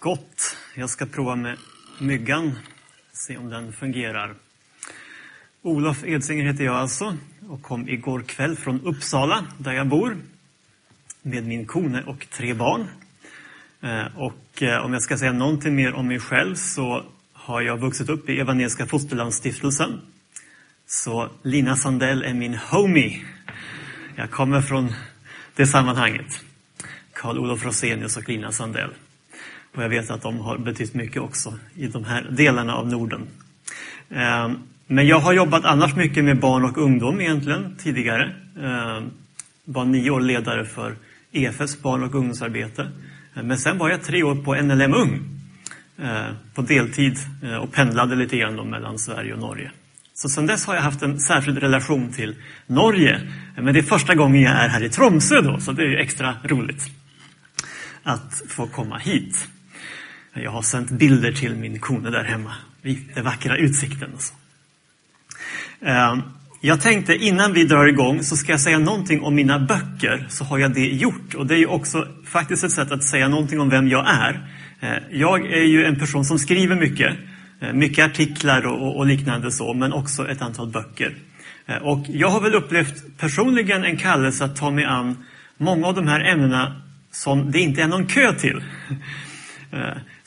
Gott. Jag ska prova med myggan, se om den fungerar. Olof Edsinger heter jag alltså och kom igår kväll från Uppsala, där jag bor, med min kone och tre barn. Eh, och eh, om jag ska säga någonting mer om mig själv så har jag vuxit upp i Evangeliska Fosterlandsstiftelsen. Så Lina Sandell är min homie. Jag kommer från det sammanhanget. Karl-Olof Rosenius och Lina Sandell. Och jag vet att de har betytt mycket också i de här delarna av Norden. Ehm, men jag har jobbat annars mycket med barn och ungdom egentligen tidigare. Ehm, var nio år ledare för EFS barn och ungdomsarbete. Ehm, men sen var jag tre år på NLM Ung på deltid eh, och pendlade lite grann mellan Sverige och Norge. Så sedan dess har jag haft en särskild relation till Norge. Men det är första gången jag är här i Tromsö då, så det är extra roligt att få komma hit. Jag har sänt bilder till min kone där hemma. Den vackra utsikten och så. Jag tänkte innan vi drar igång så ska jag säga någonting om mina böcker, så har jag det gjort. Och det är ju också faktiskt ett sätt att säga någonting om vem jag är. Eh, jag är ju en person som skriver mycket, eh, mycket artiklar och, och liknande så, men också ett antal böcker. Och jag har väl upplevt personligen en kallelse att ta mig an många av de här ämnena som det inte är någon kö till.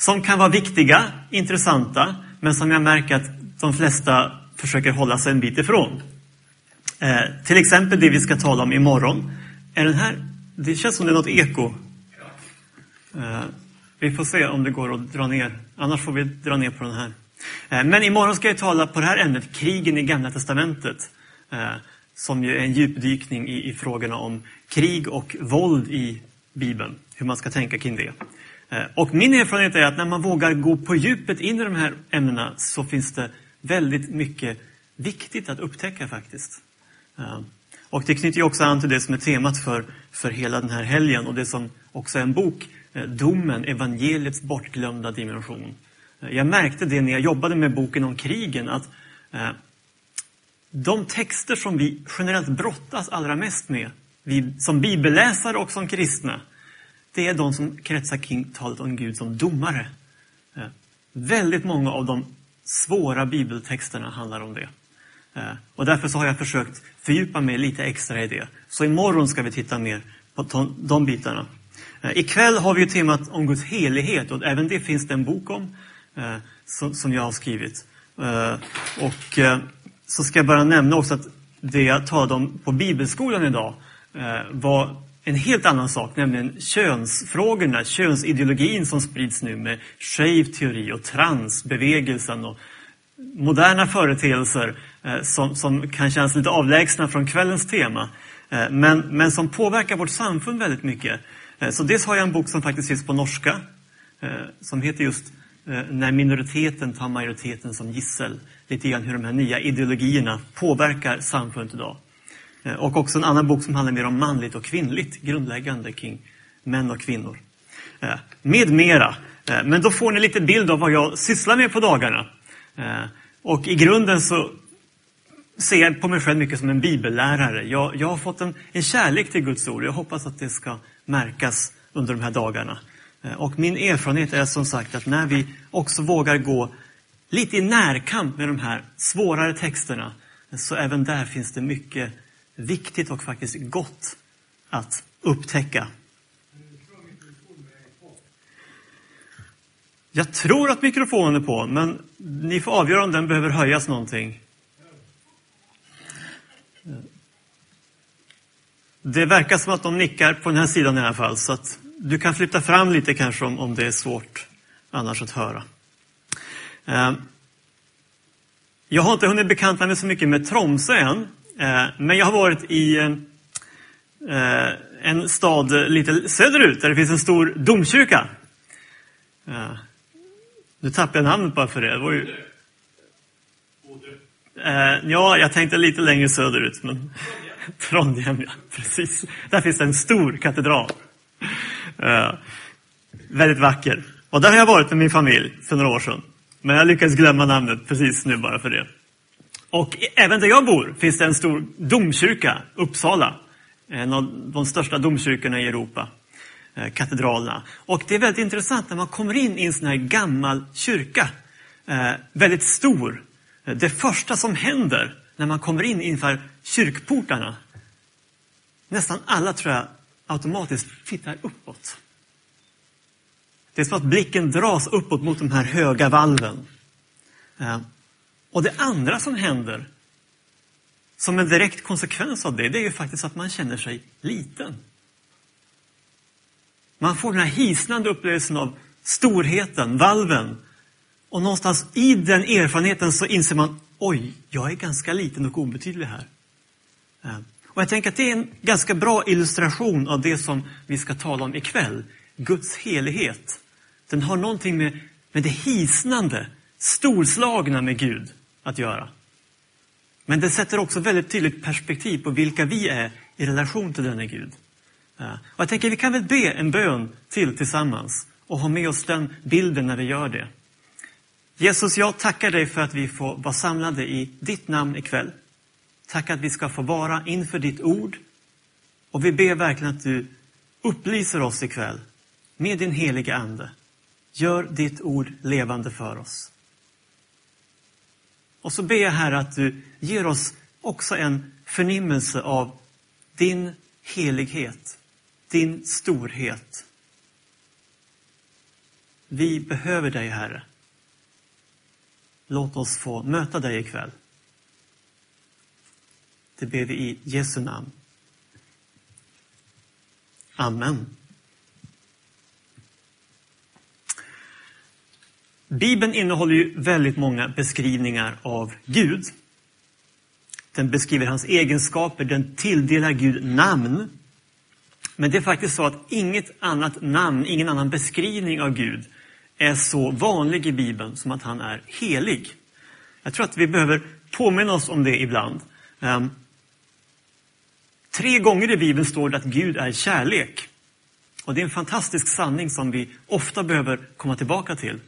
Som kan vara viktiga, intressanta, men som jag märker att de flesta försöker hålla sig en bit ifrån. Eh, till exempel det vi ska tala om imorgon. Är den här, det känns som det är något eko. Eh, vi får se om det går att dra ner. Annars får vi dra ner på den här. Eh, men imorgon ska jag tala på det här ämnet, krigen i Gamla Testamentet. Eh, som ju är en djupdykning i, i frågorna om krig och våld i Bibeln. Hur man ska tänka kring det. Eh, och min erfarenhet är att när man vågar gå på djupet in i de här ämnena så finns det väldigt mycket viktigt att upptäcka faktiskt. Eh, och det knyter ju också an till det som är temat för, för hela den här helgen och det som också är en bok, eh, Domen, evangeliets bortglömda dimension. Jag märkte det när jag jobbade med boken om krigen att de texter som vi generellt brottas allra mest med, vi som bibelläsare och som kristna, det är de som kretsar kring talet om Gud som domare. Eh, väldigt många av de svåra bibeltexterna handlar om det. Eh, och därför så har jag försökt fördjupa mig lite extra i det. Så imorgon ska vi titta mer på de bitarna. Eh, ikväll har vi ju temat om Guds helighet och även det finns det en bok om som jag har skrivit. Och så ska jag bara nämna också att det jag talade om på bibelskolan idag var en helt annan sak, nämligen könsfrågorna, könsideologin som sprids nu med shave teori och transbevegelsen och moderna företeelser eh, som, som kan kännas lite avlägsna från kvällens tema, eh, men, men som påverkar vårt samfund väldigt mycket. Eh, så dels har jag en bok som faktiskt finns på norska, som heter just När minoriteten tar majoriteten som gissel. Lite grann hur de här nya ideologierna påverkar samfundet idag. Eh, och också en annan bok som handlar mer om manligt och kvinnligt, grundläggande kring män och kvinnor. Eh, med mera. Eh, men då får ni lite bild av vad jag sysslar med på dagarna. Och i grunden så ser jag på mig själv mycket som en bibellärare. Jag, jag har fått en, en kärlek till Guds ord. Jag hoppas att det ska märkas under de här dagarna. Och min erfarenhet är som sagt att när vi också vågar gå lite i närkamp med de här svårare texterna, så även där finns det mycket viktigt och faktiskt gott att upptäcka. Jag tror att mikrofonen är på, men ni får avgöra om den behöver höjas någonting. Det verkar som att de nickar på den här sidan i alla fall, så att du kan flytta fram lite kanske om, om det är svårt annars att höra. Eh, jag har inte hunnit bekanta mig så mycket med Tromsö än, men jag har varit i eh, en stad lite söderut där det finns en stor domkyrka. Eh, nu tappade jag namnet bara för det. det var ju... Ja, jag tänkte lite längre söderut. Men... Trondheim, ja. Precis. Där finns en stor katedral. Väldigt vacker. Och där har jag varit med min familj för några år sedan. Men jag lyckades glömma namnet precis nu bara för det. Och även där jag bor finns det en stor domkyrka, Uppsala. En av de största domkyrkorna i Europa. Eh, katedralerna. Och det är väldigt intressant när man kommer in i en sån här gammal kyrka, eh, väldigt stor. Det första som händer när man kommer in inför kyrkportarna, nästan alla tror jag automatiskt tittar uppåt. Det är som att blicken dras uppåt mot de här höga valven. Eh, och det andra som händer som en direkt konsekvens av det, det är ju faktiskt att man känner sig liten. Man får den här hisnande upplevelsen av storheten, valven. Och någonstans i den erfarenheten så inser man, oj, jag är ganska liten och obetydlig här. Eh, och jag tänker att det är en ganska bra illustration av det som vi ska tala om ikväll. Guds helighet. Den har någonting med, med det hisnande, storslagna med Gud att göra. Men det sätter också väldigt tydligt perspektiv på vilka vi är i relation till denne Gud. Och jag tänker vi kan väl be en bön till tillsammans och ha med oss den bilden när vi gör det. Jesus, jag tackar dig för att vi får vara samlade i ditt namn ikväll. Tack att vi ska få vara inför ditt ord. Och vi ber verkligen att du upplyser oss ikväll med din heliga Ande. Gör ditt ord levande för oss. Och så ber jag här att du ger oss också en förnimmelse av din helighet, din storhet. Vi behöver dig, Herre. Låt oss få möta dig ikväll. Det ber vi i Jesu namn. Amen. Bibeln innehåller ju väldigt många beskrivningar av Gud. Den beskriver hans egenskaper, den tilldelar Gud namn. Men det är faktiskt så att inget annat namn, ingen annan beskrivning av Gud är så vanlig i Bibeln som att han är helig. Jag tror att vi behöver påminna oss om det ibland. Um, tre gånger i Bibeln står det att Gud är kärlek. Och det är en fantastisk sanning som vi ofta behöver komma tillbaka till.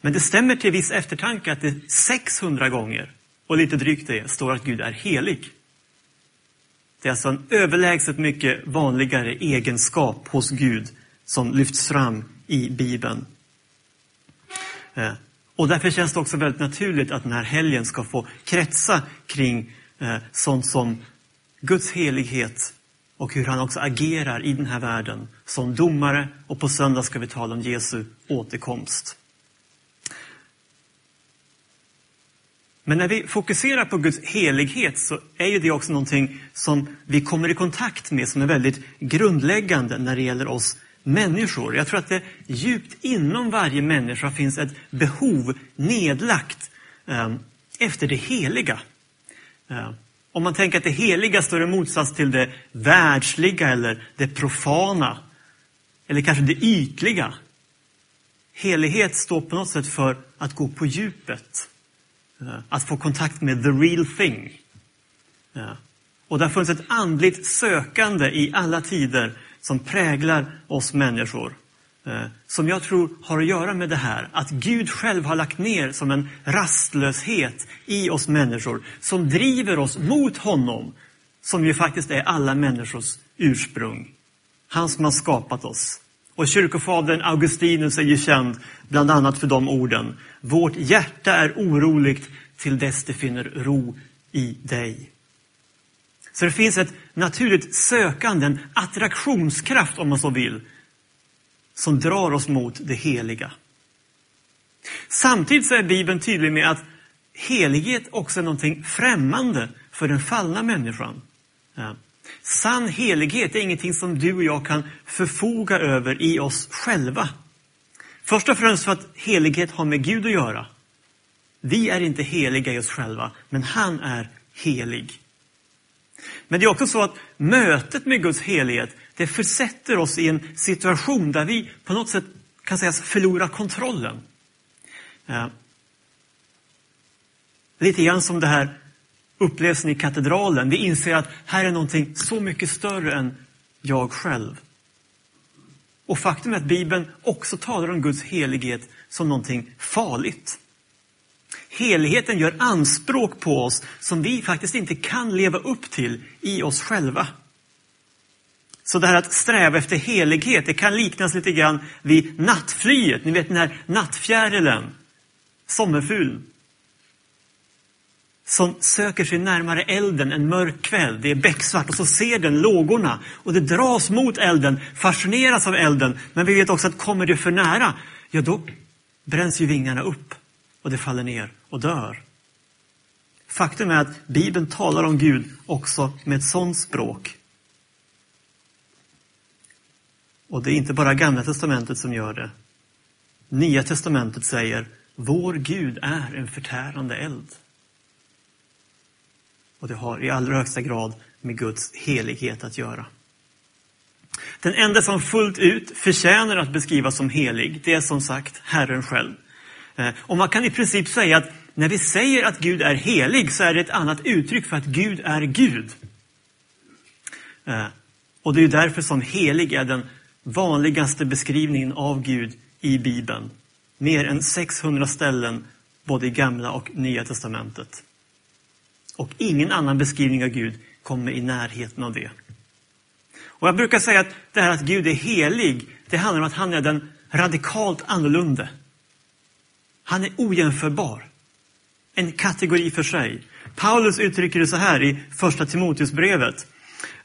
Men det stämmer till viss eftertanke att det 600 gånger, och lite drygt det, står att Gud är helig. Det är alltså en överlägset mycket vanligare egenskap hos Gud som lyfts fram i Bibeln. Eh, och därför känns det också väldigt naturligt att den här helgen ska få kretsa kring eh, sånt som Guds helighet och hur han också agerar i den här världen som domare och på söndag ska vi tala om Jesu återkomst. Men när vi fokuserar på Guds helighet så är ju det också någonting som vi kommer i kontakt med som är väldigt grundläggande när det gäller oss människor. Jag tror att det djupt inom varje människa finns ett behov nedlagt eh, efter det heliga. Eh, om man tänker att det heliga står i motsats till det världsliga eller det profana. Eller kanske det ytliga. Helighet står på något sätt för att gå på djupet. Att få kontakt med the real thing. Och det har funnits ett andligt sökande i alla tider som präglar oss människor. Som jag tror har att göra med det här, att Gud själv har lagt ner som en rastlöshet i oss människor som driver oss mot honom, som ju faktiskt är alla människors ursprung. Han som har skapat oss. Och kyrkofadern Augustinus är ju känd bland annat för de orden. Vårt hjärta är oroligt till dess det finner ro i dig. Så det finns ett naturligt sökande, en attraktionskraft om man så vill, som drar oss mot det heliga. Samtidigt så är Bibeln tydlig med att helighet också är någonting främmande för den fallna människan. Sann helighet är ingenting som du och jag kan förfoga över i oss själva. Först och främst för att helighet har med Gud att göra. Vi är inte heliga i oss själva, men han är helig. Men det är också så att mötet med Guds helighet, det försätter oss i en situation där vi på något sätt kan sägas förlora kontrollen. Eh, lite grann som det här upplevelsen i katedralen. Vi inser att här är någonting så mycket större än jag själv. Och faktum är att Bibeln också talar om Guds helighet som någonting farligt. Heligheten gör anspråk på oss som vi faktiskt inte kan leva upp till i oss själva. Så det här att sträva efter helighet, det kan liknas lite grann vid nattflyet. Ni vet den här nattfjärilen, sommerfuglen. Som söker sig närmare elden en mörk kväll. Det är becksvart och så ser den lågorna och det dras mot elden, fascineras av elden. Men vi vet också att kommer det för nära, ja då bränns ju vingarna upp och det faller ner och dör. Faktum är att Bibeln talar om Gud också med ett sådant språk. Och det är inte bara Gamla Testamentet som gör det. Nya Testamentet säger, vår Gud är en förtärande eld. Och det har i allra högsta grad med Guds helighet att göra. Den enda som fullt ut förtjänar att beskrivas som helig, det är som sagt Herren själv. Eh, och man kan i princip säga att när vi säger att Gud är helig så är det ett annat uttryck för att Gud är Gud. Eh, och det är därför som helig är den vanligaste beskrivningen av Gud i Bibeln. Mer än 600 ställen både i Gamla och Nya Testamentet. Och ingen annan beskrivning av Gud kommer i närheten av det. Och Jag brukar säga att det här att Gud är helig, det handlar om att han är den radikalt annorlunda. Han är ojämförbar. En kategori för sig. Paulus uttrycker det så här i första Timoteusbrevet.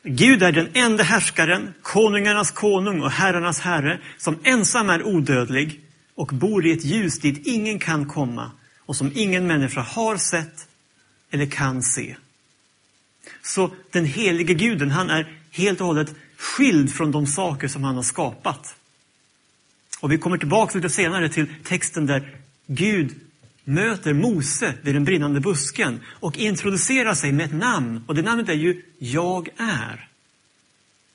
Gud är den enda härskaren, konungarnas konung och herrarnas herre, som ensam är odödlig och bor i ett ljus dit ingen kan komma och som ingen människa har sett eller kan se. Så den helige guden, han är helt och hållet skild från de saker som han har skapat. Och vi kommer tillbaka lite senare till texten där Gud möter Mose vid den brinnande busken och introducerar sig med ett namn. Och det namnet är ju Jag är.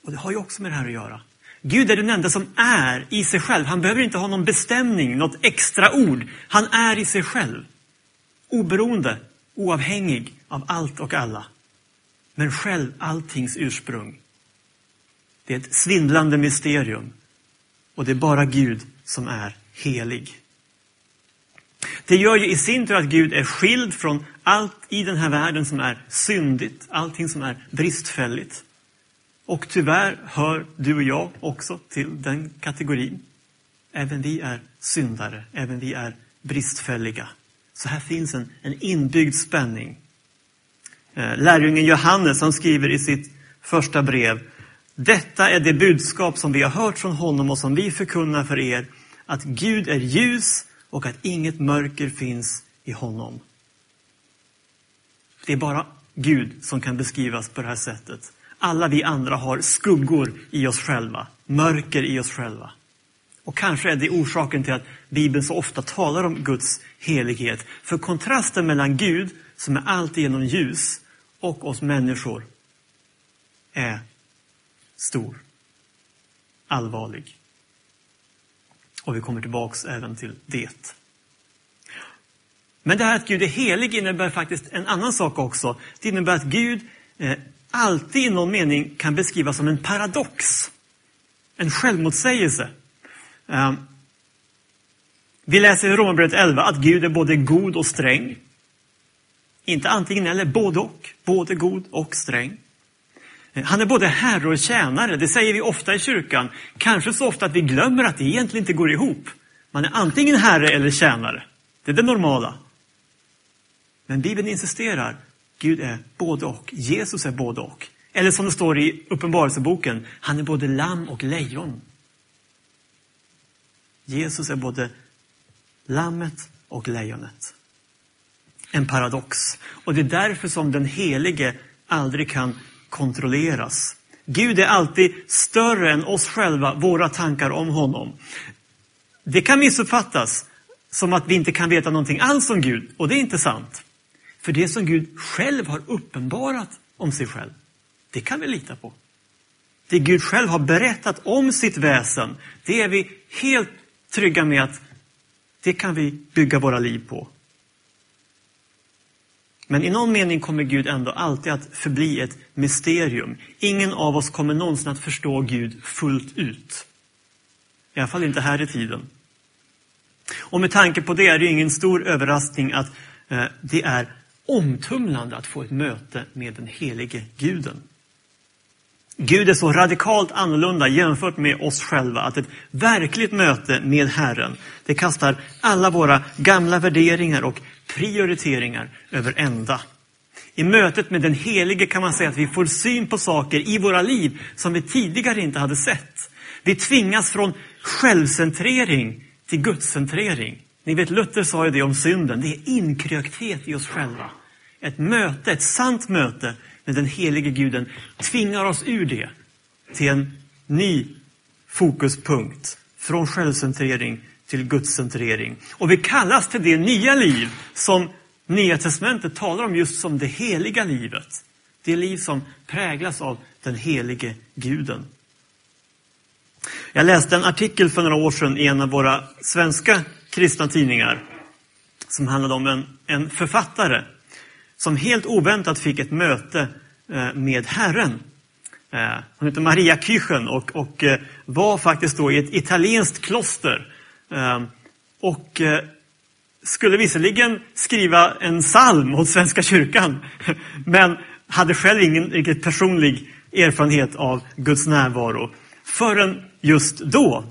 Och det har ju också med det här att göra. Gud är den enda som är i sig själv. Han behöver inte ha någon bestämning, något extra ord. Han är i sig själv. Oberoende, oavhängig av allt och alla. Men själv alltings ursprung. Det är ett svindlande mysterium. Och det är bara Gud som är helig. Det gör ju i sin tur att Gud är skild från allt i den här världen som är syndigt, allting som är bristfälligt. Och tyvärr hör du och jag också till den kategorin. Även vi är syndare, även vi är bristfälliga. Så här finns en, en inbyggd spänning. Eh, lärjungen Johannes han skriver i sitt första brev Detta är det budskap som vi har hört från honom och som vi förkunnar för er, att Gud är ljus och att inget mörker finns i honom. Det är bara Gud som kan beskrivas på det här sättet. Alla vi andra har skuggor i oss själva, mörker i oss själva. Och kanske är det orsaken till att Bibeln så ofta talar om Guds helighet. För kontrasten mellan Gud, som är alltigenom ljus, och oss människor är stor, allvarlig. Och vi kommer tillbaks även till det. Men det här att Gud är helig innebär faktiskt en annan sak också. Det innebär att Gud eh, alltid i någon mening kan beskrivas som en paradox. En självmotsägelse. Ehm, vi läser i Romarbrevet 11 att Gud är både god och sträng. Inte antingen eller, både och. Både god och sträng. Eh, han är både herre och tjänare, det säger vi ofta i kyrkan. Kanske så ofta att vi glömmer att det egentligen inte går ihop. Man är antingen herre eller tjänare. Det är det normala. Men Bibeln insisterar, Gud är både och. Jesus är både och. Eller som det står i Uppenbarelseboken, han är både lamm och lejon. Jesus är både lammet och lejonet. En paradox. Och det är därför som den helige aldrig kan kontrolleras. Gud är alltid större än oss själva, våra tankar om honom. Det kan missuppfattas som att vi inte kan veta någonting alls om Gud, och det är inte sant. För det som Gud själv har uppenbarat om sig själv, det kan vi lita på. Det Gud själv har berättat om sitt väsen, det är vi helt trygga med att det kan vi bygga våra liv på. Men i någon mening kommer Gud ändå alltid att förbli ett mysterium. Ingen av oss kommer någonsin att förstå Gud fullt ut. I alla fall inte här i tiden. Och med tanke på det är det ingen stor överraskning att eh, det är omtumlande att få ett möte med den helige guden. Gud är så radikalt annorlunda jämfört med oss själva att ett verkligt möte med Herren, det kastar alla våra gamla värderingar och prioriteringar över ända. I mötet med den Helige kan man säga att vi får syn på saker i våra liv som vi tidigare inte hade sett. Vi tvingas från självcentrering till gudscentrering. Ni vet, Luther sa ju det om synden, det är inkrökthet i oss själva. Ett möte, ett sant möte med den helige guden tvingar oss ur det till en ny fokuspunkt. Från självcentrering till gudscentrering. Och vi kallas till det nya liv som Nya Testamentet talar om just som det heliga livet. Det liv som präglas av den helige guden. Jag läste en artikel för några år sedan i en av våra svenska kristna tidningar som handlade om en, en författare som helt oväntat fick ett möte eh, med Herren. Eh, hon heter Maria Küchen och, och eh, var faktiskt då i ett italienskt kloster. Ehm, och skulle visserligen skriva en psalm åt Svenska kyrkan, men hade själv ingen riktigt personlig erfarenhet av Guds närvaro. Förrän just då,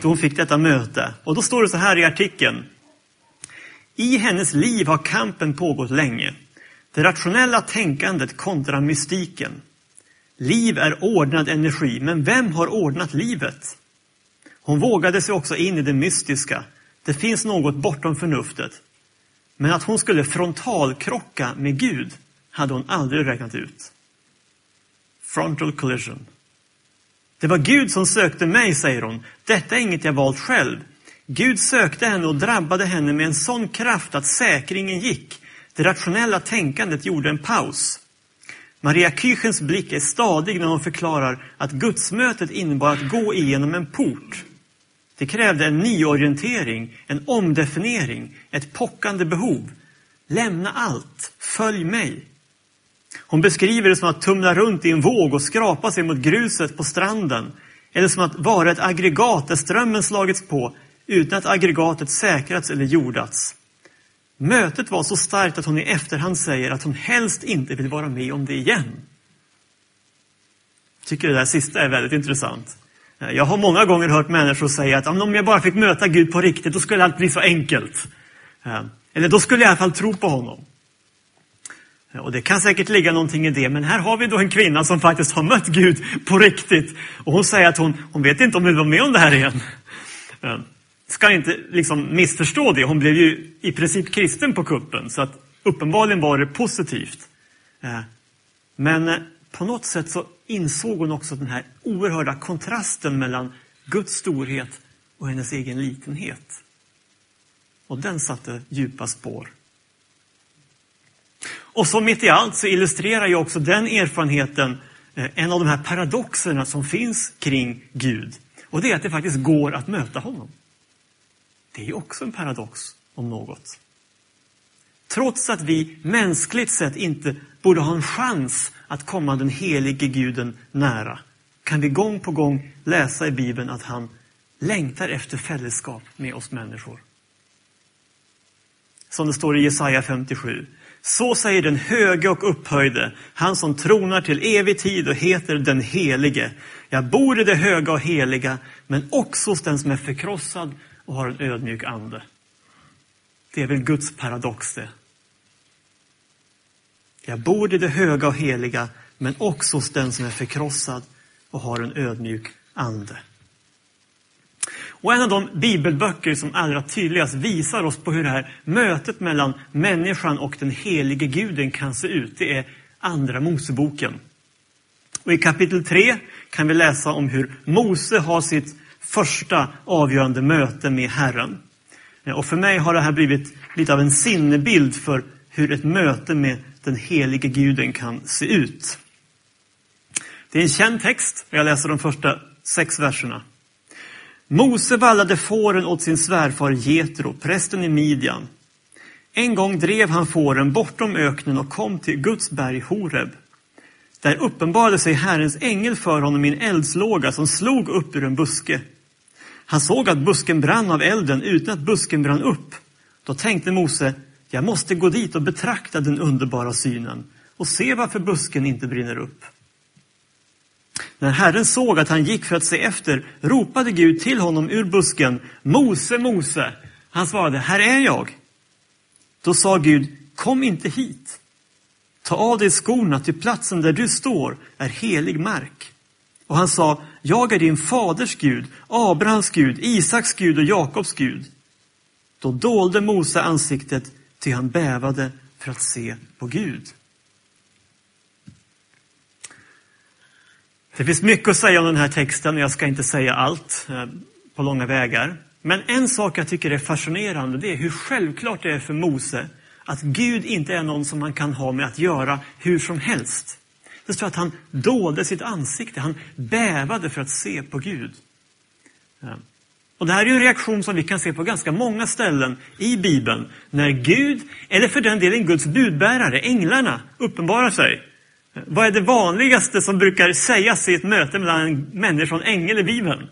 då hon fick detta möte. Och då står det så här i artikeln. I hennes liv har kampen pågått länge. Det rationella tänkandet kontra mystiken. Liv är ordnad energi, men vem har ordnat livet? Hon vågade sig också in i det mystiska. Det finns något bortom förnuftet. Men att hon skulle frontalkrocka med Gud hade hon aldrig räknat ut. Frontal collision. Det var Gud som sökte mig, säger hon. Detta är inget jag valt själv. Gud sökte henne och drabbade henne med en sån kraft att säkringen gick. Det rationella tänkandet gjorde en paus. Maria Küchens blick är stadig när hon förklarar att gudsmötet innebar att gå igenom en port. Det krävde en nyorientering, en omdefiniering, ett pockande behov. Lämna allt, följ mig. Hon beskriver det som att tumla runt i en våg och skrapa sig mot gruset på stranden. Eller som att vara ett aggregat där strömmen slagits på utan att aggregatet säkrats eller jordats. Mötet var så starkt att hon i efterhand säger att hon helst inte vill vara med om det igen. Jag tycker det där sista är väldigt intressant. Jag har många gånger hört människor säga att om jag bara fick möta Gud på riktigt, då skulle allt bli så enkelt. Eller då skulle jag i alla fall tro på honom. Och det kan säkert ligga någonting i det, men här har vi då en kvinna som faktiskt har mött Gud på riktigt. Och hon säger att hon, hon vet inte om hon vill vara med om det här igen. Ska inte liksom missförstå det, hon blev ju i princip kristen på kuppen, så att uppenbarligen var det positivt. Eh, men eh, på något sätt så insåg hon också den här oerhörda kontrasten mellan Guds storhet och hennes egen litenhet. Och den satte djupa spår. Och så mitt i allt så illustrerar ju också den erfarenheten eh, en av de här paradoxerna som finns kring Gud. Och det är att det faktiskt går att möta honom. Det är också en paradox om något. Trots att vi mänskligt sett inte borde ha en chans att komma den helige guden nära kan vi gång på gång läsa i Bibeln att han längtar efter fällskap med oss människor. Som det står i Jesaja 57. Så säger den höge och upphöjde, han som tronar till evig tid och heter den helige. Jag bor i det höga och heliga, men också hos den som är förkrossad och har en ödmjuk ande. Det är väl Guds paradox det. Jag bor i det höga och heliga, men också hos den som är förkrossad och har en ödmjuk ande. Och en av de bibelböcker som allra tydligast visar oss på hur det här mötet mellan människan och den helige guden kan se ut, det är Andra Moseboken. Och I kapitel 3 kan vi läsa om hur Mose har sitt första avgörande möte med Herren. Eh, och för mig har det här blivit lite av en sinnebild för hur ett möte med den helige guden kan se ut. Det är en känd text, jag läser de första sex verserna. Mose vallade fåren åt sin svärfar Getro, prästen i Midjan. En gång drev han fåren bortom öknen och kom till Guds berg Horeb. Där uppenbarade sig Herrens ängel för honom i en eldslåga som slog upp ur en buske. Han såg att busken brann av elden utan att busken brann upp. Då tänkte Mose, jag måste gå dit och betrakta den underbara synen och se varför busken inte brinner upp. När Herren såg att han gick för att se efter ropade Gud till honom ur busken. Mose, Mose. Han svarade, här är jag. Då sa Gud, kom inte hit. Ta av dig skorna, till platsen där du står är helig mark. Och han sa, jag är din faders Gud, Abrahams Gud, Isaks Gud och Jakobs Gud. Då dolde Mose ansiktet, ty han bävade för att se på Gud. Det finns mycket att säga om den här texten och jag ska inte säga allt eh, på långa vägar. Men en sak jag tycker är fascinerande, det är hur självklart det är för Mose att Gud inte är någon som man kan ha med att göra hur som helst. Det står att han dolde sitt ansikte, han bävade för att se på Gud. Och det här är en reaktion som vi kan se på ganska många ställen i Bibeln. När Gud, eller för den delen Guds budbärare, änglarna, uppenbarar sig. Vad är det vanligaste som brukar sägas i ett möte mellan en människa och en ängel i Bibeln?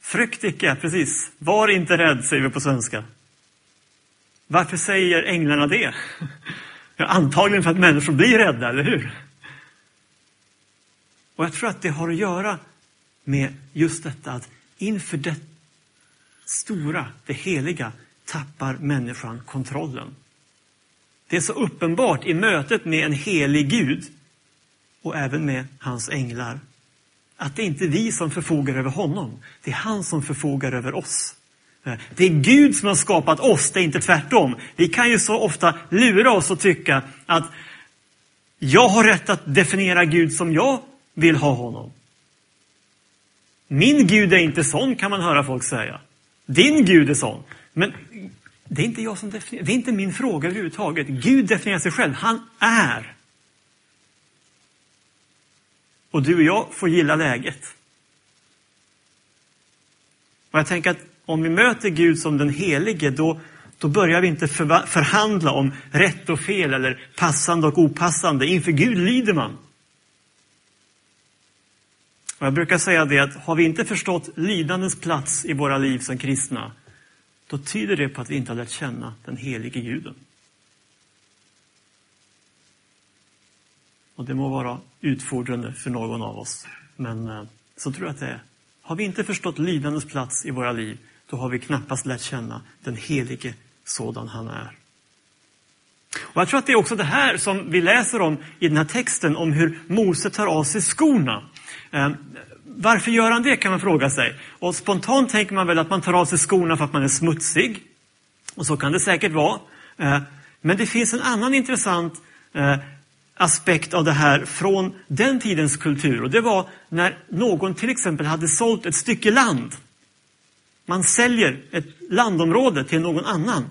Frukt icke, precis. Var inte rädd, säger vi på svenska. Varför säger änglarna det? Ja, antagligen för att människor blir rädda, eller hur? Och jag tror att det har att göra med just detta att inför det stora, det heliga, tappar människan kontrollen. Det är så uppenbart i mötet med en helig Gud och även med hans änglar att det är inte vi som förfogar över honom, det är han som förfogar över oss. Det är Gud som har skapat oss, det är inte tvärtom. Vi kan ju så ofta lura oss och tycka att jag har rätt att definiera Gud som jag vill ha honom. Min Gud är inte sån, kan man höra folk säga. Din Gud är sån. Men det är inte jag som definierar, det är inte min fråga överhuvudtaget. Gud definierar sig själv, han är. Och du och jag får gilla läget. Och jag tänker att om vi möter Gud som den helige, då, då börjar vi inte förhandla om rätt och fel eller passande och opassande. Inför Gud lyder man. Och jag brukar säga det att har vi inte förstått lidandets plats i våra liv som kristna, då tyder det på att vi inte har lärt känna den helige guden. Och det må vara utfordrande för någon av oss, men eh, så tror jag att det är. Har vi inte förstått lidandets plats i våra liv, då har vi knappast lärt känna den helige sådan han är. Och Jag tror att det är också det här som vi läser om i den här texten, om hur Mose tar av sig skorna. Ehm, varför gör han det kan man fråga sig. Och spontant tänker man väl att man tar av sig skorna för att man är smutsig. Och så kan det säkert vara. Ehm, men det finns en annan intressant eh, aspekt av det här från den tidens kultur. Och det var när någon till exempel hade sålt ett stycke land. Man säljer ett landområde till någon annan.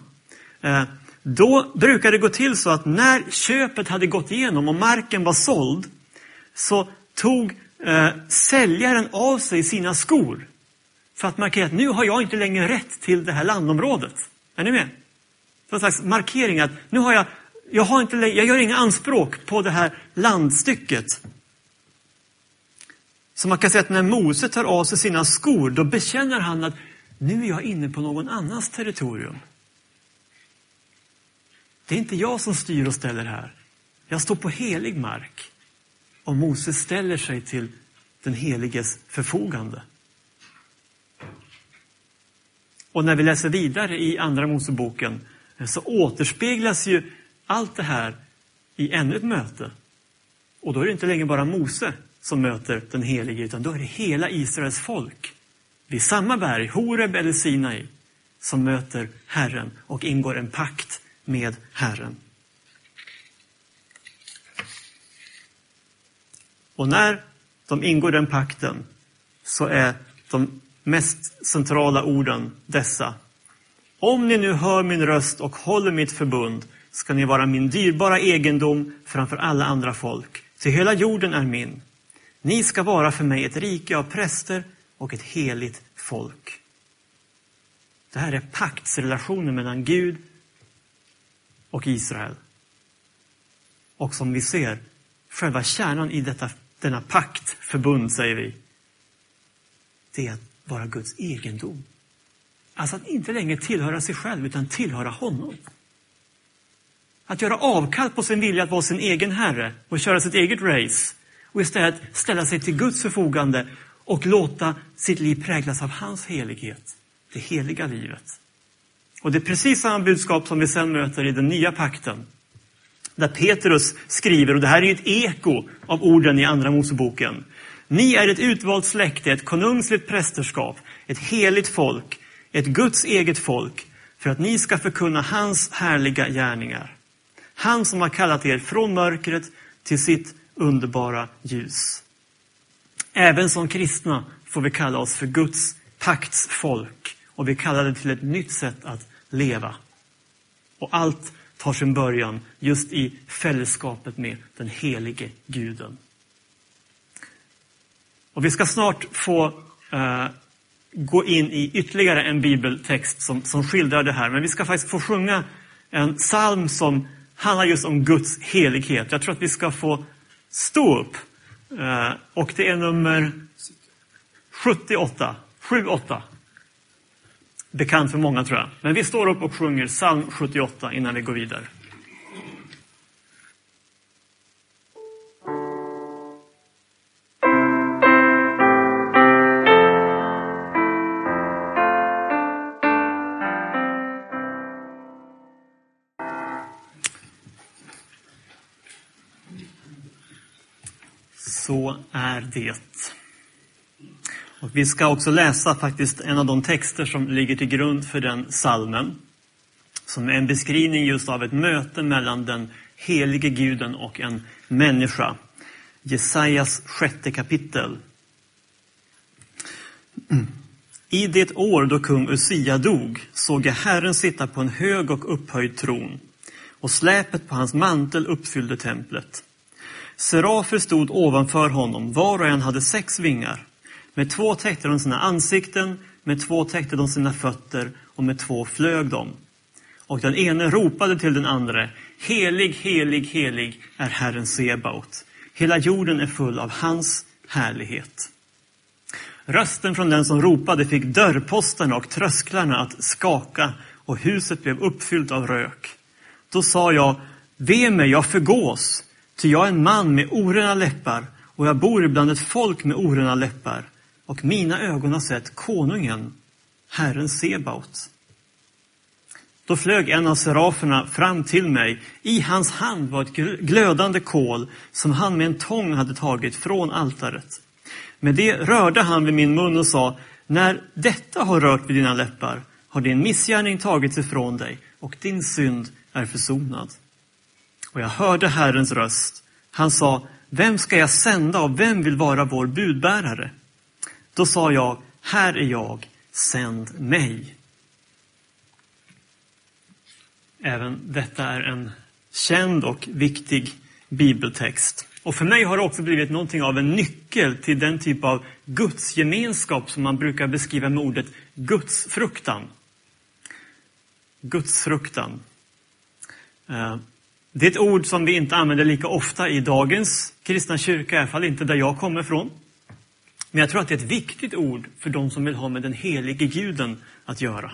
Eh, då brukar det gå till så att när köpet hade gått igenom och marken var såld så tog eh, säljaren av sig sina skor för att markera att nu har jag inte längre rätt till det här landområdet. Är ni med? Som en slags markering att nu har jag, jag, har inte, jag gör inga anspråk på det här landstycket. Så man kan säga att när Mose tar av sig sina skor, då bekänner han att nu är jag inne på någon annans territorium. Det är inte jag som styr och ställer här. Jag står på helig mark. Och Moses ställer sig till den heliges förfogande. Och när vi läser vidare i Andra Moseboken så återspeglas ju allt det här i ännu ett möte. Och då är det inte längre bara Mose som möter den helige, utan då är det hela Israels folk vid samma berg, Horeb eller Sinai, som möter Herren och ingår en pakt med Herren. Och när de ingår den pakten så är de mest centrala orden dessa. Om ni nu hör min röst och håller mitt förbund ska ni vara min dyrbara egendom framför alla andra folk, till hela jorden är min. Ni ska vara för mig ett rike av präster och ett heligt folk. Det här är paktsrelationen mellan Gud och Israel. Och som vi ser, själva kärnan i detta denna pakt, förbund säger vi, det är att vara Guds egendom. Alltså att inte längre tillhöra sig själv utan tillhöra honom. Att göra avkall på sin vilja att vara sin egen herre och köra sitt eget race och istället ställa sig till Guds förfogande och låta sitt liv präglas av hans helighet, det heliga livet. Och det är precis samma budskap som vi sen möter i den nya pakten. Där Petrus skriver, och det här är ett eko av orden i Andra Moseboken. Ni är ett utvalt släkte, ett konungsligt prästerskap, ett heligt folk, ett Guds eget folk, för att ni ska förkunna hans härliga gärningar. Han som har kallat er från mörkret till sitt underbara ljus. Även som kristna får vi kalla oss för Guds paktsfolk och vi kallar det till ett nytt sätt att leva. Och allt tar sin början just i fällskapet med den helige guden. Och vi ska snart få eh, gå in i ytterligare en bibeltext som, som skildrar det här. Men vi ska faktiskt få sjunga en psalm som handlar just om Guds helighet. Jag tror att vi ska få stå upp. Eh, och det är nummer 78. 7-8 bekant för många tror jag. Men vi står upp och sjunger psalm 78 innan vi går vidare. Så är det. Och vi ska också läsa faktiskt en av de texter som ligger till grund för den salmen. Som är en beskrivning just av ett möte mellan den helige guden och en människa. Jesajas sjätte kapitel. I det år då kung Usia dog såg jag Herren sitta på en hög och upphöjd tron och släpet på hans mantel uppfyllde templet. Serafer stod ovanför honom, var och en hade sex vingar. Med två täckte de sina ansikten, med två täckte de sina fötter och med två flög de. Och den ene ropade till den andra, helig, helig, helig är Herren Sebaot. Hela jorden är full av hans härlighet. Rösten från den som ropade fick dörrposterna och trösklarna att skaka och huset blev uppfyllt av rök. Då sa jag, ve mig, jag förgås, ty jag är en man med orena läppar och jag bor ibland ett folk med orena läppar och mina ögon har sett konungen, Herren Sebaot. Då flög en av seraferna fram till mig. I hans hand var ett glödande kol som han med en tång hade tagit från altaret. Med det rörde han vid min mun och sa, när detta har rört vid dina läppar har din missgärning tagits ifrån dig och din synd är försonad. Och jag hörde Herrens röst. Han sa, vem ska jag sända och vem vill vara vår budbärare? Då sa jag, här är jag, sänd mig. Även detta är en känd och viktig bibeltext. Och för mig har det också blivit någonting av en nyckel till den typ av gudsgemenskap som man brukar beskriva med ordet gudsfruktan. Gudsfruktan. Eh, det är ett ord som vi inte använder lika ofta i dagens kristna kyrka, i alla fall inte där jag kommer ifrån. Men jag tror att det är ett viktigt ord för de som vill ha med den helige guden att göra.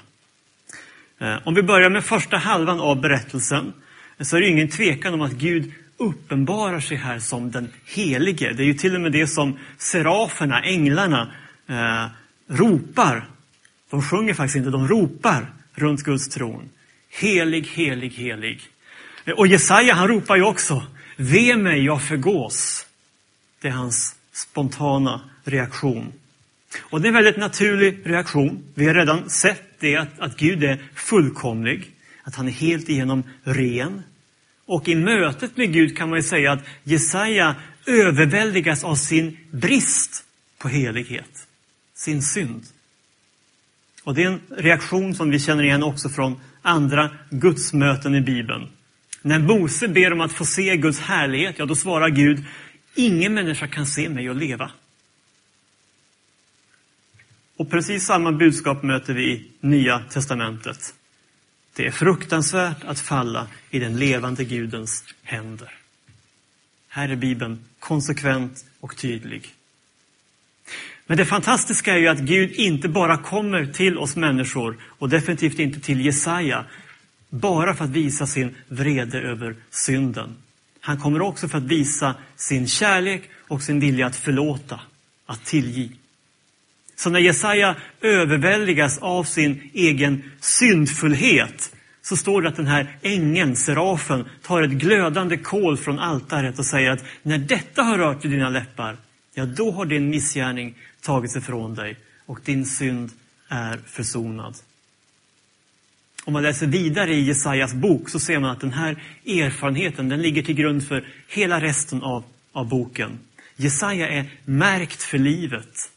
Eh, om vi börjar med första halvan av berättelsen så är det ingen tvekan om att Gud uppenbarar sig här som den helige. Det är ju till och med det som seraferna, änglarna, eh, ropar. De sjunger faktiskt inte, de ropar runt Guds tron. Helig, helig, helig. Och Jesaja han ropar ju också, ve mig, jag förgås. Det är hans spontana reaktion. Och det är en väldigt naturlig reaktion. Vi har redan sett det att, att Gud är fullkomlig, att han är helt igenom ren. Och i mötet med Gud kan man ju säga att Jesaja överväldigas av sin brist på helighet, sin synd. Och det är en reaktion som vi känner igen också från andra gudsmöten i Bibeln. När Mose ber om att få se Guds härlighet, ja då svarar Gud, ingen människa kan se mig och leva. Och precis samma budskap möter vi i Nya Testamentet. Det är fruktansvärt att falla i den levande Gudens händer. Här är Bibeln konsekvent och tydlig. Men det fantastiska är ju att Gud inte bara kommer till oss människor och definitivt inte till Jesaja bara för att visa sin vrede över synden. Han kommer också för att visa sin kärlek och sin vilja att förlåta, att tillge. Så när Jesaja överväldigas av sin egen syndfullhet så står det att den här ängeln, serafen, tar ett glödande kol från altaret och säger att när detta har rört i dina läppar, ja då har din missgärning tagits ifrån dig och din synd är försonad. Om man läser vidare i Jesajas bok så ser man att den här erfarenheten den ligger till grund för hela resten av, av boken. Jesaja är märkt för livet.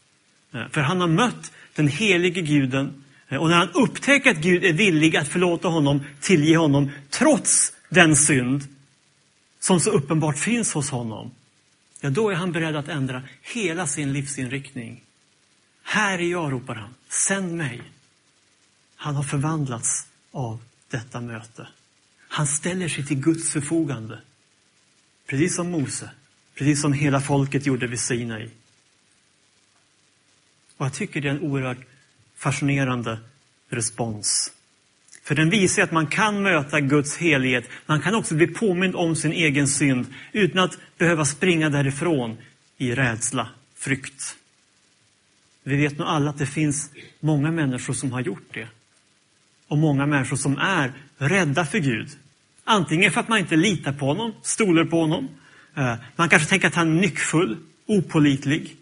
Eh, för han har mött den helige guden eh, och när han upptäcker att Gud är villig att förlåta honom, tillge honom, trots den synd som så uppenbart finns hos honom, ja då är han beredd att ändra hela sin livsinriktning. Här är jag, ropar han. Sänd mig. Han har förvandlats av detta möte. Han ställer sig till Guds förfogande. Precis som Mose, precis som hela folket gjorde vid Sinai. Och jag tycker det är en oerhört fascinerande respons. För den visar att man kan möta Guds helighet. Man kan också bli påmind om sin egen synd utan att behöva springa därifrån i rädsla, frykt. Vi vet nog alla att det finns många människor som har gjort det. Och många människor som är rädda för Gud. Antingen för att man inte litar på honom, stoler på honom. Eh, man kanske tänker att han är nyckfull, opolitlig.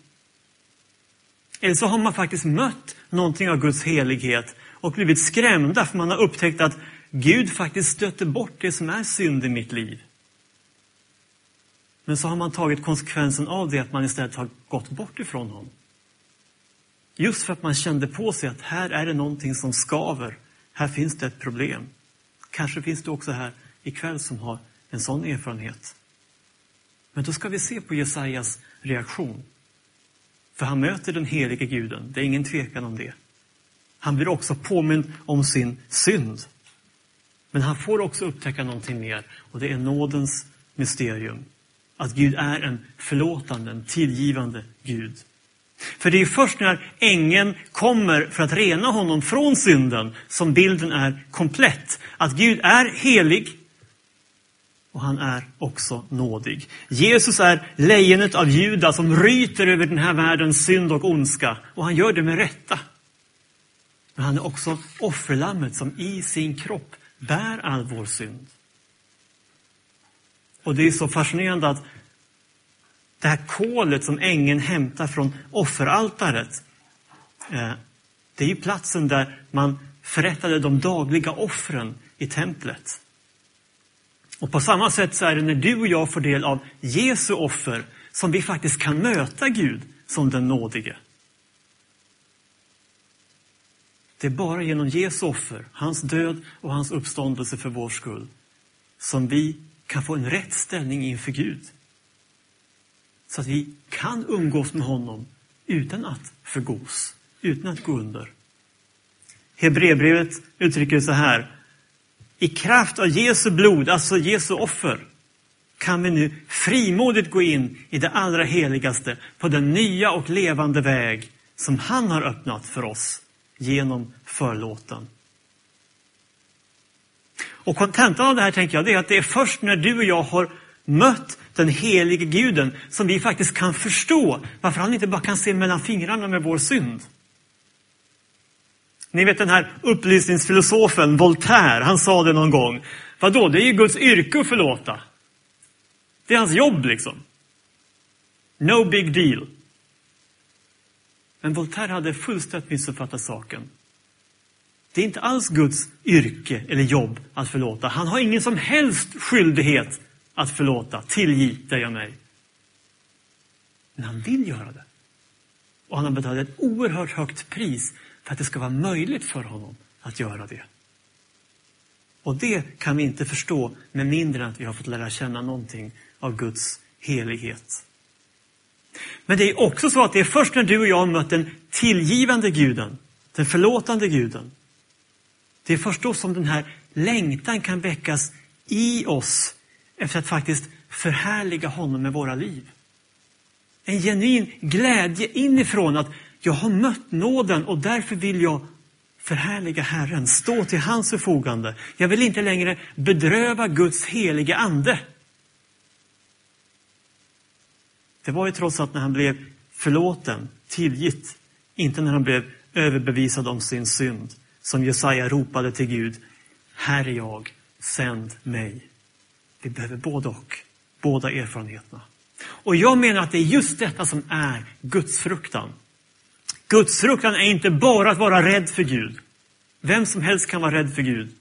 Eller så har man faktiskt mött någonting av Guds helighet och blivit skrämda för man har upptäckt att Gud faktiskt stöter bort det som är synd i mitt liv. Men så har man tagit konsekvensen av det att man istället har gått bort ifrån honom. Just för att man kände på sig att här är det någonting som skaver. Här finns det ett problem. Kanske finns det också här ikväll som har en sån erfarenhet. Men då ska vi se på Jesajas reaktion. För han möter den helige guden, det är ingen tvekan om det. Han blir också påmind om sin synd. Men han får också upptäcka någonting mer och det är nådens mysterium. Att Gud är en förlåtande, en tillgivande Gud. För det är först när ängeln kommer för att rena honom från synden som bilden är komplett. Att Gud är helig och han är också nådig. Jesus är lejonet av Juda som ryter över den här världens synd och ondska och han gör det med rätta. Men han är också offerlammet som i sin kropp bär all vår synd. Och det är så fascinerande att det här kolet som ängeln hämtar från offeraltaret, eh, det är ju platsen där man förrättade de dagliga offren i templet. Och på samma sätt så är det när du och jag får del av Jesu offer som vi faktiskt kan möta Gud som den nådige. Det är bara genom Jesu offer, hans död och hans uppståndelse för vår skull, som vi kan få en rätt ställning inför Gud. Så att vi kan umgås med honom utan att förgås, utan att gå under. Hebreerbrevet uttrycker det så här. I kraft av Jesu blod, alltså Jesu offer, kan vi nu frimodigt gå in i det allra heligaste på den nya och levande väg som han har öppnat för oss genom förlåten. Och kontentan av det här tänker jag, det är att det är först när du och jag har mött den helige guden som vi faktiskt kan förstå varför han inte bara kan se mellan fingrarna med vår synd. Ni vet den här upplysningsfilosofen Voltaire, han sa det någon gång. Vadå, det är ju Guds yrke att förlåta. Det är hans jobb liksom. No big deal. Men Voltaire hade fullständigt missuppfattat saken. Det är inte alls Guds yrke eller jobb att förlåta. Han har ingen som helst skyldighet att förlåta. Tillgiv dig och mig. Men han vill göra det. Och han har betalat ett oerhört högt pris för att det ska vara möjligt för honom att göra det. Och det kan vi inte förstå med mindre än att vi har fått lära känna någonting av Guds helighet. Men det är också så att det är först när du och jag har mött den tillgivande guden, den förlåtande guden. Det är först då som den här längtan kan väckas i oss efter att faktiskt förhärliga honom med våra liv. En genuin glädje inifrån att jag har mött nåden och därför vill jag förhärliga Herren, stå till hans förfogande. Jag vill inte längre bedröva Guds heliga ande. Det var ju trots allt när han blev förlåten, tillgitt, inte när han blev överbevisad om sin synd, som Jesaja ropade till Gud, här är jag, sänd mig. Vi behöver både och, båda erfarenheterna. Och jag menar att det är just detta som är gudsfruktan. Gudsfruktan är inte bara att vara rädd för Gud. Vem som helst kan vara rädd för Gud.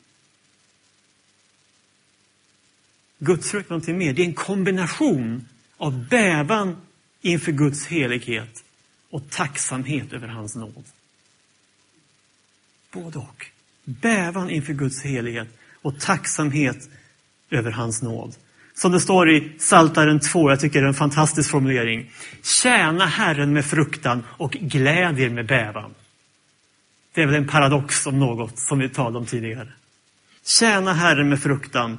Gudsfruktan är någonting mer. Det är en kombination av bävan inför Guds helighet och tacksamhet över hans nåd. Både och. Bävan inför Guds helighet och tacksamhet över hans nåd. Som det står i Saltaren 2, jag tycker det är en fantastisk formulering. Tjäna Herren med fruktan och glädjer med bävan. Det är väl en paradox om något som vi talade om tidigare. Tjäna Herren med fruktan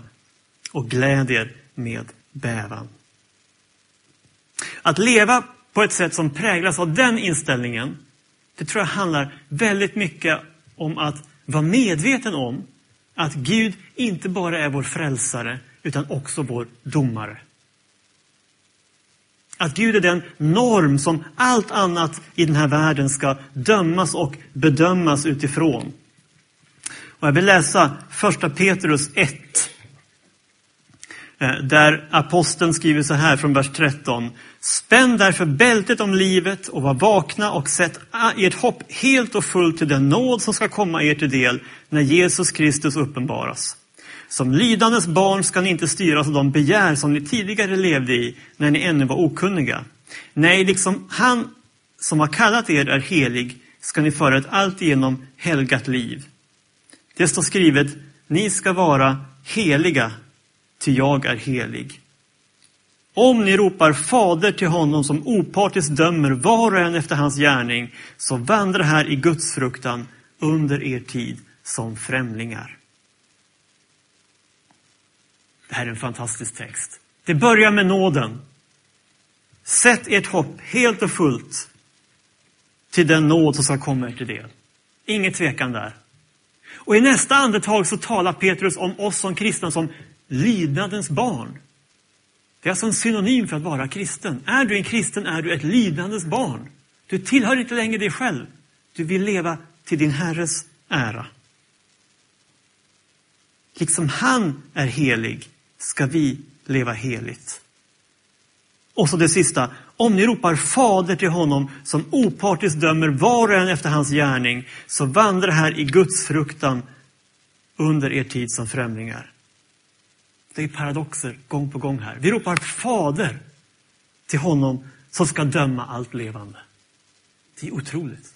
och glädjer med bävan. Att leva på ett sätt som präglas av den inställningen, det tror jag handlar väldigt mycket om att vara medveten om att Gud inte bara är vår frälsare, utan också vår domare. Att Gud är den norm som allt annat i den här världen ska dömas och bedömas utifrån. Och jag vill läsa första Petrus 1. Eh, där aposteln skriver så här från vers 13. Spänn därför bältet om livet och var vakna och sätt ert hopp helt och fullt till den nåd som ska komma er till del när Jesus Kristus uppenbaras. Som lydandes barn ska ni inte styras av de begär som ni tidigare levde i när ni ännu var okunniga. Nej, liksom han som har kallat er är helig ska ni föra ett alltigenom helgat liv. Det står skrivet, ni ska vara heliga, ty jag är helig. Om ni ropar fader till honom som opartiskt dömer var och en efter hans gärning, så vandra här i Guds fruktan under er tid som främlingar. Det här är en fantastisk text. Det börjar med nåden. Sätt ert hopp helt och fullt till den nåd som ska komma er till del. Inget tvekan där. Och i nästa andetag så talar Petrus om oss som kristna som Lidandens barn. Det är alltså en synonym för att vara kristen. Är du en kristen är du ett lidandens barn. Du tillhör inte längre dig själv. Du vill leva till din Herres ära. Liksom han är helig ska vi leva heligt. Och så det sista. Om ni ropar fader till honom som opartiskt dömer var och en efter hans gärning, så vandra här i Guds fruktan under er tid som främlingar. Det är paradoxer gång på gång här. Vi ropar fader till honom som ska döma allt levande. Det är otroligt.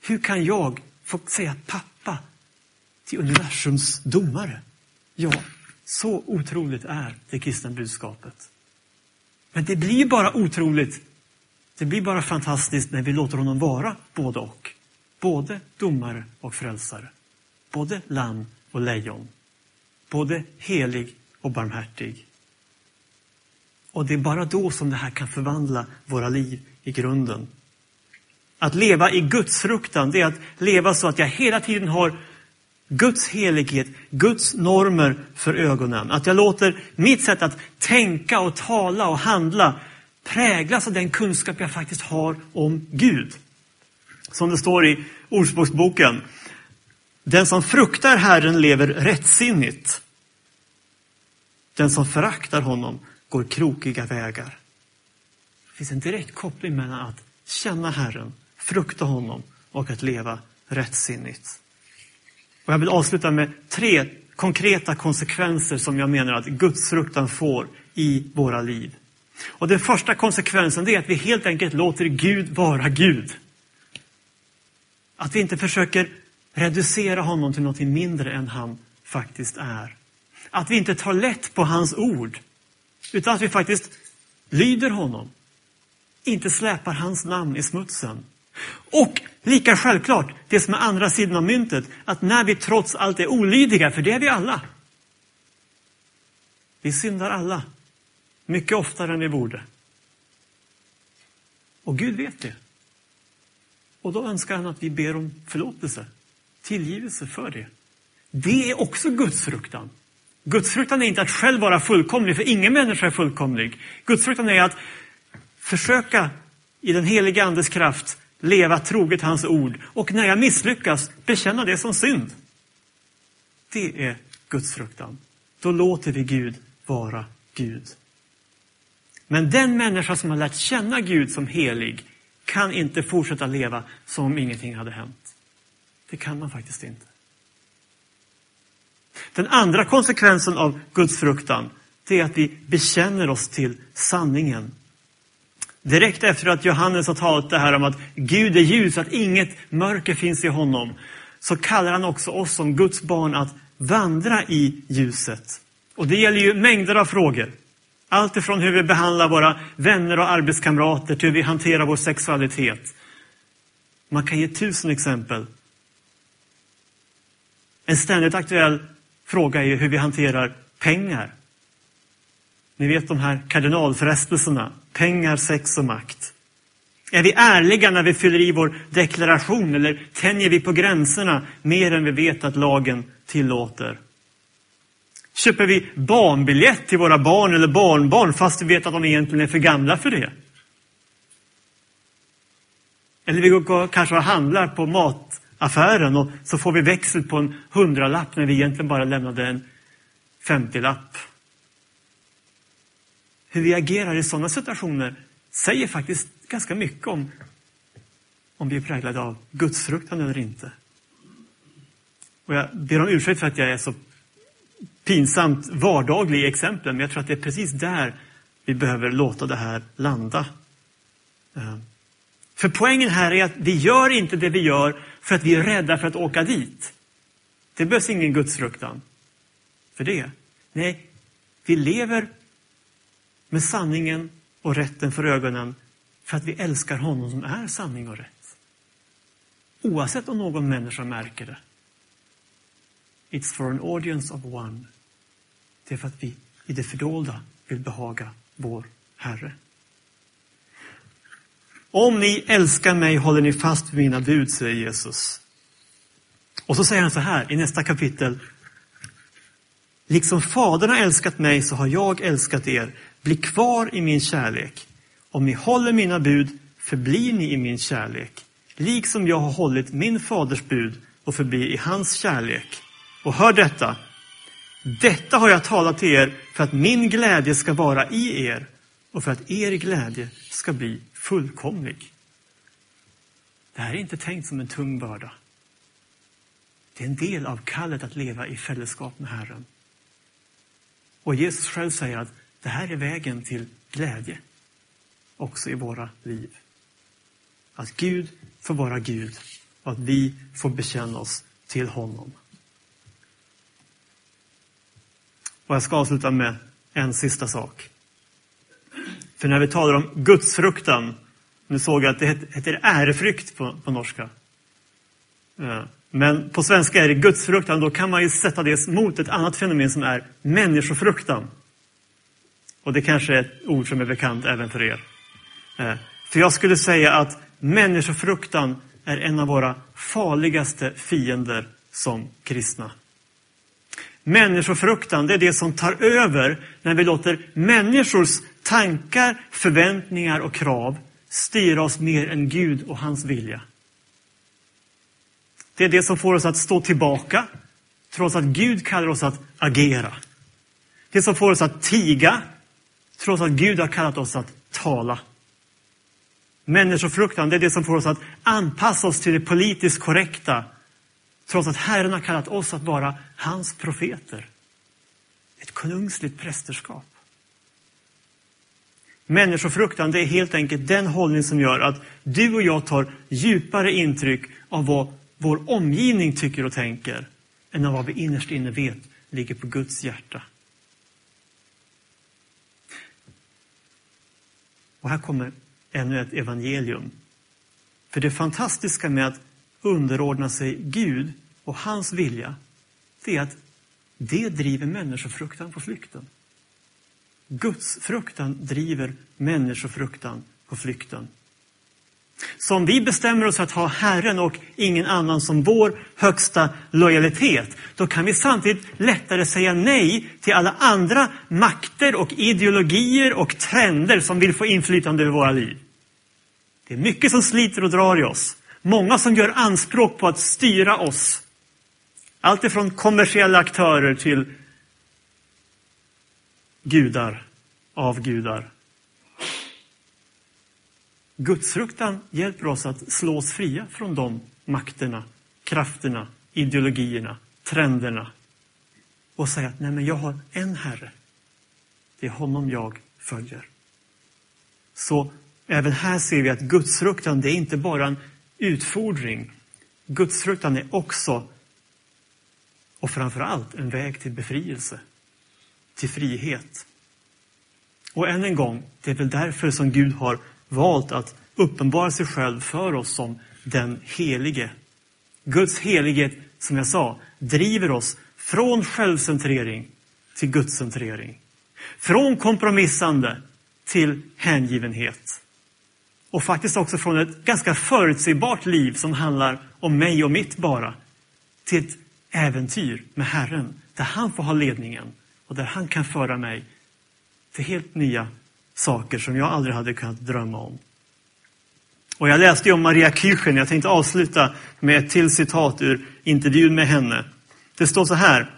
Hur kan jag få säga pappa till universums domare? Ja, så otroligt är det kristna budskapet. Men det blir bara otroligt, det blir bara fantastiskt när vi låter honom vara både och. Både domare och frälsare. Både lamm och lejon. Både helig och barmhärtig. Och det är bara då som det här kan förvandla våra liv i grunden. Att leva i Guds fruktan, det är att leva så att jag hela tiden har Guds helighet, Guds normer för ögonen. Att jag låter mitt sätt att tänka och tala och handla präglas av den kunskap jag faktiskt har om Gud. Som det står i Ordspråksboken. Den som fruktar Herren lever rättsinnigt. Den som föraktar honom går krokiga vägar. Det finns en direkt koppling mellan att känna Herren, frukta honom och att leva rättsinnigt. Och jag vill avsluta med tre konkreta konsekvenser som jag menar att gudsfruktan får i våra liv. Och den första konsekvensen är att vi helt enkelt låter Gud vara Gud. Att vi inte försöker reducera honom till något mindre än han faktiskt är. Att vi inte tar lätt på hans ord, utan att vi faktiskt lyder honom. Inte släpar hans namn i smutsen. Och lika självklart, det som är andra sidan av myntet, att när vi trots allt är olydiga, för det är vi alla. Vi syndar alla, mycket oftare än vi borde. Och Gud vet det. Och då önskar han att vi ber om förlåtelse, tillgivelse för det. Det är också Guds fruktan. Gudsfruktan är inte att själv vara fullkomlig, för ingen människa är fullkomlig. Gudsfruktan är att försöka i den heliga Andes kraft leva troget hans ord och när jag misslyckas bekänna det som synd. Det är gudsfruktan. Då låter vi Gud vara Gud. Men den människa som har lärt känna Gud som helig kan inte fortsätta leva som om ingenting hade hänt. Det kan man faktiskt inte. Den andra konsekvensen av gudsfruktan det är att vi bekänner oss till sanningen. Direkt efter att Johannes har talat det här om att Gud är ljus, att inget mörker finns i honom, så kallar han också oss som Guds barn att vandra i ljuset. Och det gäller ju mängder av frågor. Allt ifrån hur vi behandlar våra vänner och arbetskamrater till hur vi hanterar vår sexualitet. Man kan ge tusen exempel. En ständigt aktuell fråga är hur vi hanterar pengar. Ni vet de här kardinalfrestelserna. Pengar, sex och makt. Är vi ärliga när vi fyller i vår deklaration eller tänjer vi på gränserna mer än vi vet att lagen tillåter? Köper vi barnbiljett till våra barn eller barnbarn fast vi vet att de egentligen är för gamla för det? Eller vi går kanske och handlar på mat affären och så får vi växel på en hundralapp när vi egentligen bara lämnade en femtiolapp. Hur vi agerar i sådana situationer säger faktiskt ganska mycket om om vi är präglade av gudsfruktan eller inte. Och jag ber om ursäkt för att jag är så pinsamt vardaglig i exemplen, men jag tror att det är precis där vi behöver låta det här landa. Ehm. För poängen här är att vi gör inte det vi gör för att vi är rädda för att åka dit. Det behövs ingen gudsfruktan för det. Nej, vi lever med sanningen och rätten för ögonen för att vi älskar honom som är sanning och rätt. Oavsett om någon människa märker det. It's for an audience of one. Det är för att vi i det fördolda vill behaga vår Herre. Om ni älskar mig håller ni fast vid mina bud, säger Jesus. Och så säger han så här i nästa kapitel. Liksom Fadern har älskat mig så har jag älskat er. Bli kvar i min kärlek. Om ni håller mina bud förblir ni i min kärlek. Liksom jag har hållit min faders bud och förblir i hans kärlek. Och hör detta. Detta har jag talat till er för att min glädje ska vara i er och för att er glädje ska bli fullkomlig. Det här är inte tänkt som en tung börda. Det är en del av kallet att leva i fällskap med Herren. Och Jesus själv säger att det här är vägen till glädje också i våra liv. Att Gud får vara Gud och att vi får bekänna oss till honom. Och jag ska avsluta med en sista sak. För när vi talar om gudsfruktan, nu såg jag att det heter ärefrykt på, på norska. Eh, men på svenska är det gudsfruktan, då kan man ju sätta det mot ett annat fenomen som är människofruktan. Och det kanske är ett ord som är bekant även för er. Eh, för jag skulle säga att människofruktan är en av våra farligaste fiender som kristna. Människofruktan, det är det som tar över när vi låter människors tankar, förväntningar och krav styra oss mer än Gud och hans vilja. Det är det som får oss att stå tillbaka, trots att Gud kallar oss att agera. Det som får oss att tiga, trots att Gud har kallat oss att tala. Människofruktan, det är det som får oss att anpassa oss till det politiskt korrekta, Trots att Herren har kallat oss att vara hans profeter. Ett konungsligt prästerskap. Människofruktan det är helt enkelt den hållning som gör att du och jag tar djupare intryck av vad vår omgivning tycker och tänker än av vad vi innerst inne vet ligger på Guds hjärta. Och här kommer ännu ett evangelium. För det fantastiska med att underordna sig Gud och hans vilja, det är att det driver människofruktan på flykten. Guds fruktan driver människofruktan på flykten. Så om vi bestämmer oss för att ha Herren och ingen annan som vår högsta lojalitet, då kan vi samtidigt lättare säga nej till alla andra makter och ideologier och trender som vill få inflytande över våra liv. Det är mycket som sliter och drar i oss. Många som gör anspråk på att styra oss. Allt ifrån kommersiella aktörer till gudar, avgudar. Gudsfruktan hjälper oss att slå oss fria från de makterna, krafterna, ideologierna, trenderna och säga att nej men jag har en Herre. Det är honom jag följer. Så även här ser vi att gudsfruktan, det är inte bara en utfordring. Gudsfruktan är också och framför allt en väg till befrielse, till frihet. Och än en gång, det är väl därför som Gud har valt att uppenbara sig själv för oss som den helige. Guds helighet, som jag sa, driver oss från självcentrering till gudscentrering. Från kompromissande till hängivenhet. Och faktiskt också från ett ganska förutsägbart liv som handlar om mig och mitt bara, till ett äventyr med Herren, där han får ha ledningen och där han kan föra mig till helt nya saker som jag aldrig hade kunnat drömma om. Och jag läste om Maria Kirchen, jag tänkte avsluta med ett till citat ur intervjun med henne. Det står så här.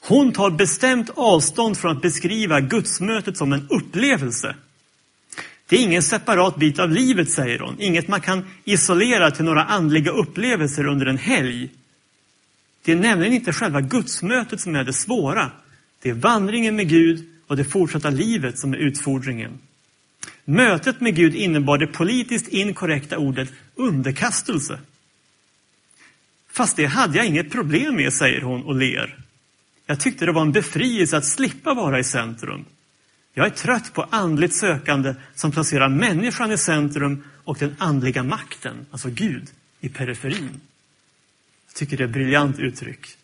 Hon tar bestämt avstånd från att beskriva gudsmötet som en upplevelse. Det är ingen separat bit av livet, säger hon. Inget man kan isolera till några andliga upplevelser under en helg. Det är nämligen inte själva gudsmötet som är det svåra. Det är vandringen med Gud och det fortsatta livet som är utfordringen. Mötet med Gud innebar det politiskt inkorrekta ordet underkastelse. Fast det hade jag inget problem med, säger hon och ler. Jag tyckte det var en befrielse att slippa vara i centrum. Jag är trött på andligt sökande som placerar människan i centrum och den andliga makten, alltså Gud, i periferin. Jag tycker det är ett briljant uttryck.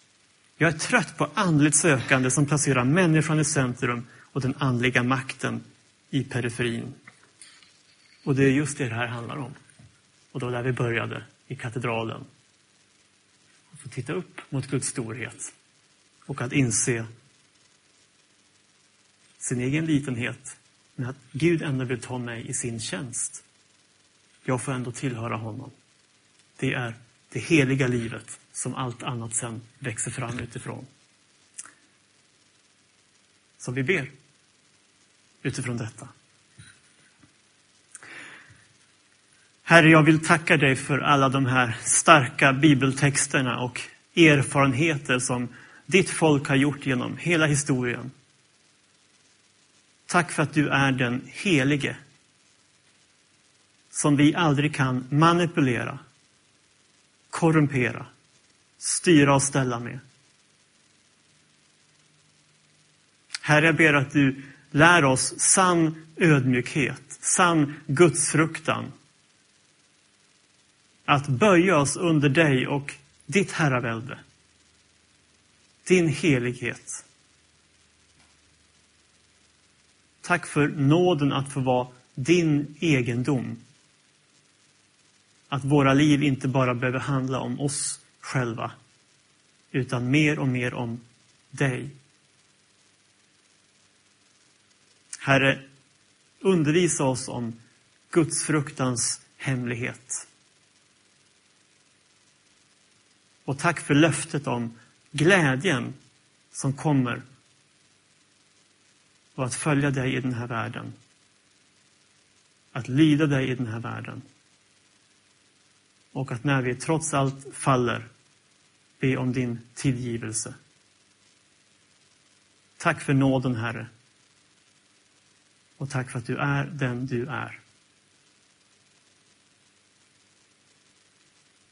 Jag är trött på andligt sökande som placerar människan i centrum och den andliga makten i periferin. Och det är just det det här handlar om. Och då där vi började, i katedralen. Att få titta upp mot Guds storhet och att inse sin egen litenhet, men att Gud ändå vill ta mig i sin tjänst. Jag får ändå tillhöra honom. Det är det heliga livet som allt annat sen växer fram utifrån. Så vi ber utifrån detta. Herre, jag vill tacka dig för alla de här starka bibeltexterna och erfarenheter som ditt folk har gjort genom hela historien. Tack för att du är den helige som vi aldrig kan manipulera, korrumpera, styra och ställa med. Herre, jag ber att du lär oss sann ödmjukhet, sann gudsfruktan. Att böja oss under dig och ditt herravälde. Din helighet. Tack för nåden att få vara din egendom. Att våra liv inte bara behöver handla om oss själva, utan mer och mer om dig. Herre, undervisa oss om Gudsfruktans hemlighet. Och tack för löftet om glädjen som kommer och att följa dig i den här världen. Att lyda dig i den här världen. Och att när vi trots allt faller, be om din tillgivelse. Tack för nåden, Herre. Och tack för att du är den du är.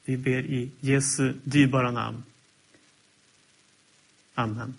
Vi ber i Jesu dyrbara namn. Amen.